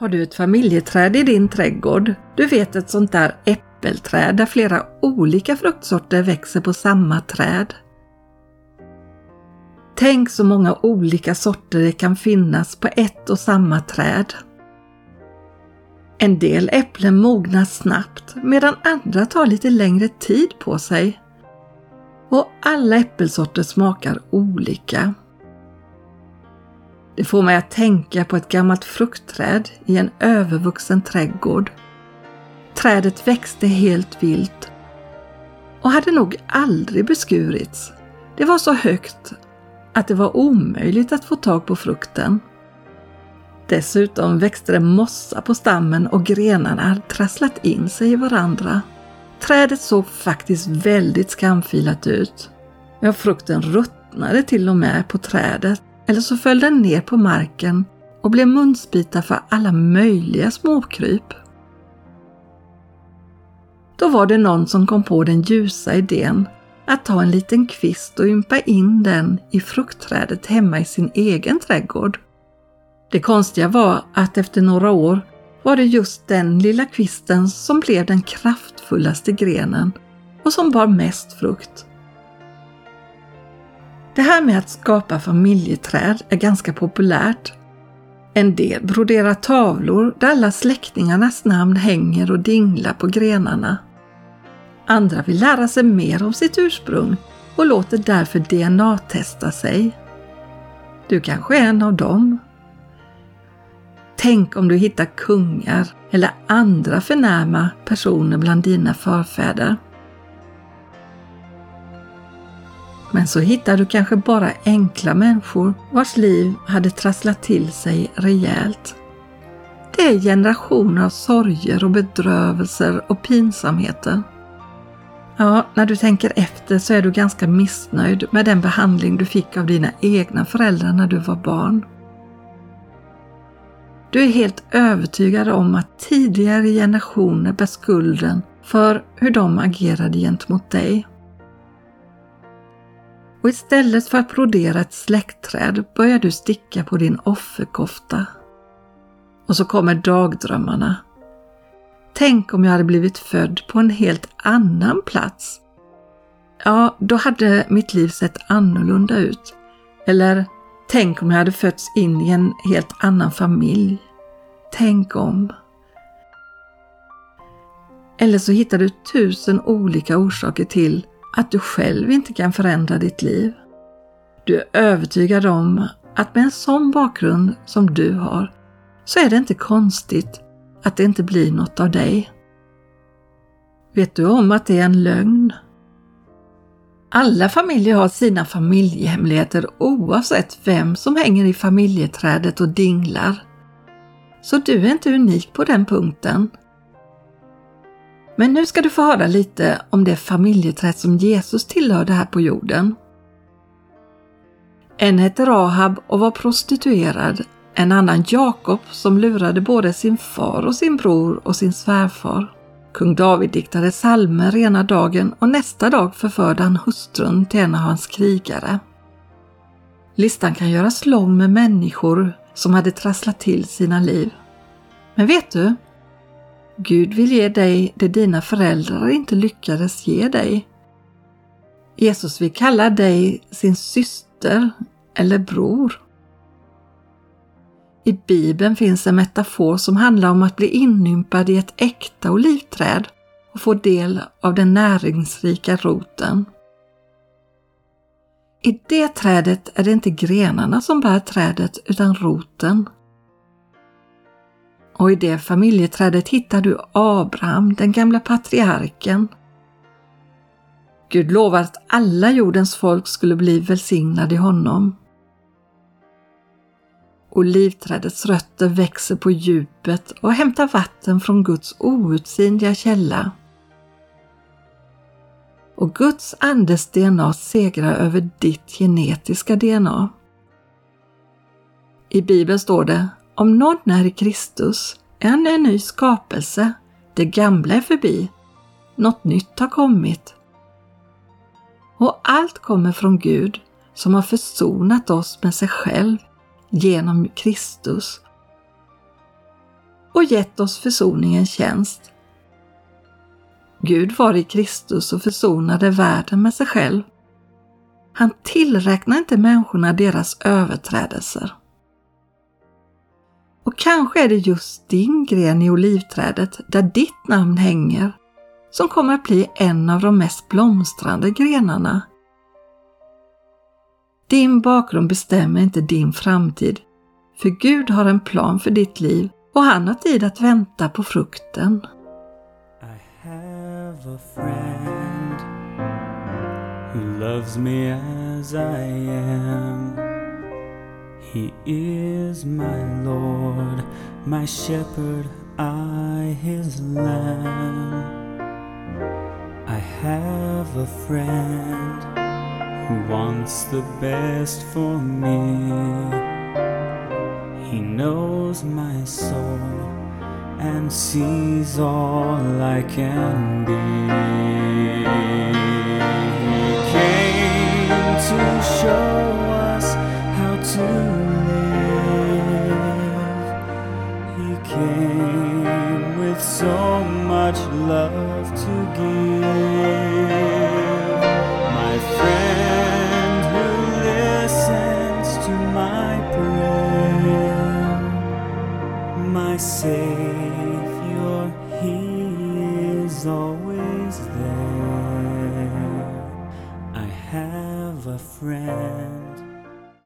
Har du ett familjeträd i din trädgård? Du vet ett sånt där äppelträd där flera olika fruktsorter växer på samma träd. Tänk så många olika sorter det kan finnas på ett och samma träd. En del äpplen mognar snabbt medan andra tar lite längre tid på sig. Och alla äppelsorter smakar olika. Det får mig att tänka på ett gammalt fruktträd i en övervuxen trädgård. Trädet växte helt vilt och hade nog aldrig beskurits. Det var så högt att det var omöjligt att få tag på frukten. Dessutom växte det mossa på stammen och grenarna hade trasslat in sig i varandra. Trädet såg faktiskt väldigt skamfilat ut. Ja, frukten ruttnade till och med på trädet eller så föll den ner på marken och blev munsbitar för alla möjliga småkryp. Då var det någon som kom på den ljusa idén att ta en liten kvist och ympa in den i fruktträdet hemma i sin egen trädgård. Det konstiga var att efter några år var det just den lilla kvisten som blev den kraftfullaste grenen och som bar mest frukt. Det här med att skapa familjeträd är ganska populärt. En del broderar tavlor där alla släktingarnas namn hänger och dinglar på grenarna. Andra vill lära sig mer om sitt ursprung och låter därför DNA-testa sig. Du kanske är en av dem. Tänk om du hittar kungar eller andra förnäma personer bland dina förfäder. Men så hittar du kanske bara enkla människor vars liv hade trasslat till sig rejält. Det är generationer av sorger och bedrövelser och pinsamheter. Ja, när du tänker efter så är du ganska missnöjd med den behandling du fick av dina egna föräldrar när du var barn. Du är helt övertygad om att tidigare generationer bär skulden för hur de agerade gentemot dig. Och istället för att brodera ett släktträd börjar du sticka på din offerkofta. Och så kommer dagdrömmarna. Tänk om jag hade blivit född på en helt annan plats. Ja, då hade mitt liv sett annorlunda ut. Eller tänk om jag hade fötts in i en helt annan familj. Tänk om. Eller så hittar du tusen olika orsaker till att du själv inte kan förändra ditt liv. Du är övertygad om att med en sån bakgrund som du har så är det inte konstigt att det inte blir något av dig. Vet du om att det är en lögn? Alla familjer har sina familjehemligheter oavsett vem som hänger i familjeträdet och dinglar. Så du är inte unik på den punkten. Men nu ska du få höra lite om det familjeträd som Jesus tillhörde här på jorden. En hette Rahab och var prostituerad, en annan Jakob som lurade både sin far och sin bror och sin svärfar. Kung David diktade salmer ena dagen och nästa dag förförde han hustrun till en av hans krigare. Listan kan göras lång med människor som hade trasslat till sina liv. Men vet du? Gud vill ge dig det dina föräldrar inte lyckades ge dig. Jesus vill kalla dig sin syster eller bror. I Bibeln finns en metafor som handlar om att bli inympad i ett äkta olivträd och få del av den näringsrika roten. I det trädet är det inte grenarna som bär trädet utan roten. Och i det familjeträdet hittar du Abraham, den gamla patriarken. Gud lovar att alla jordens folk skulle bli välsignade i honom. Olivträdets rötter växer på djupet och hämtar vatten från Guds outsinliga källa. Och Guds andes DNA segrar över ditt genetiska DNA. I Bibeln står det om någon är i Kristus är han en ny skapelse. Det gamla är förbi. Något nytt har kommit. Och allt kommer från Gud som har försonat oss med sig själv genom Kristus. och gett oss försoningens tjänst. Gud var i Kristus och försonade världen med sig själv. Han tillräknar inte människorna deras överträdelser. Och kanske är det just din gren i olivträdet där ditt namn hänger som kommer att bli en av de mest blomstrande grenarna. Din bakgrund bestämmer inte din framtid, för Gud har en plan för ditt liv och han har tid att vänta på frukten. I have a friend who loves me as I am. He is my Lord, my shepherd, I his lamb. I have a friend who wants the best for me. He knows my soul and sees all I can be. He came to show us how to came with so much love to give. My friend who listens to my prayer my Savior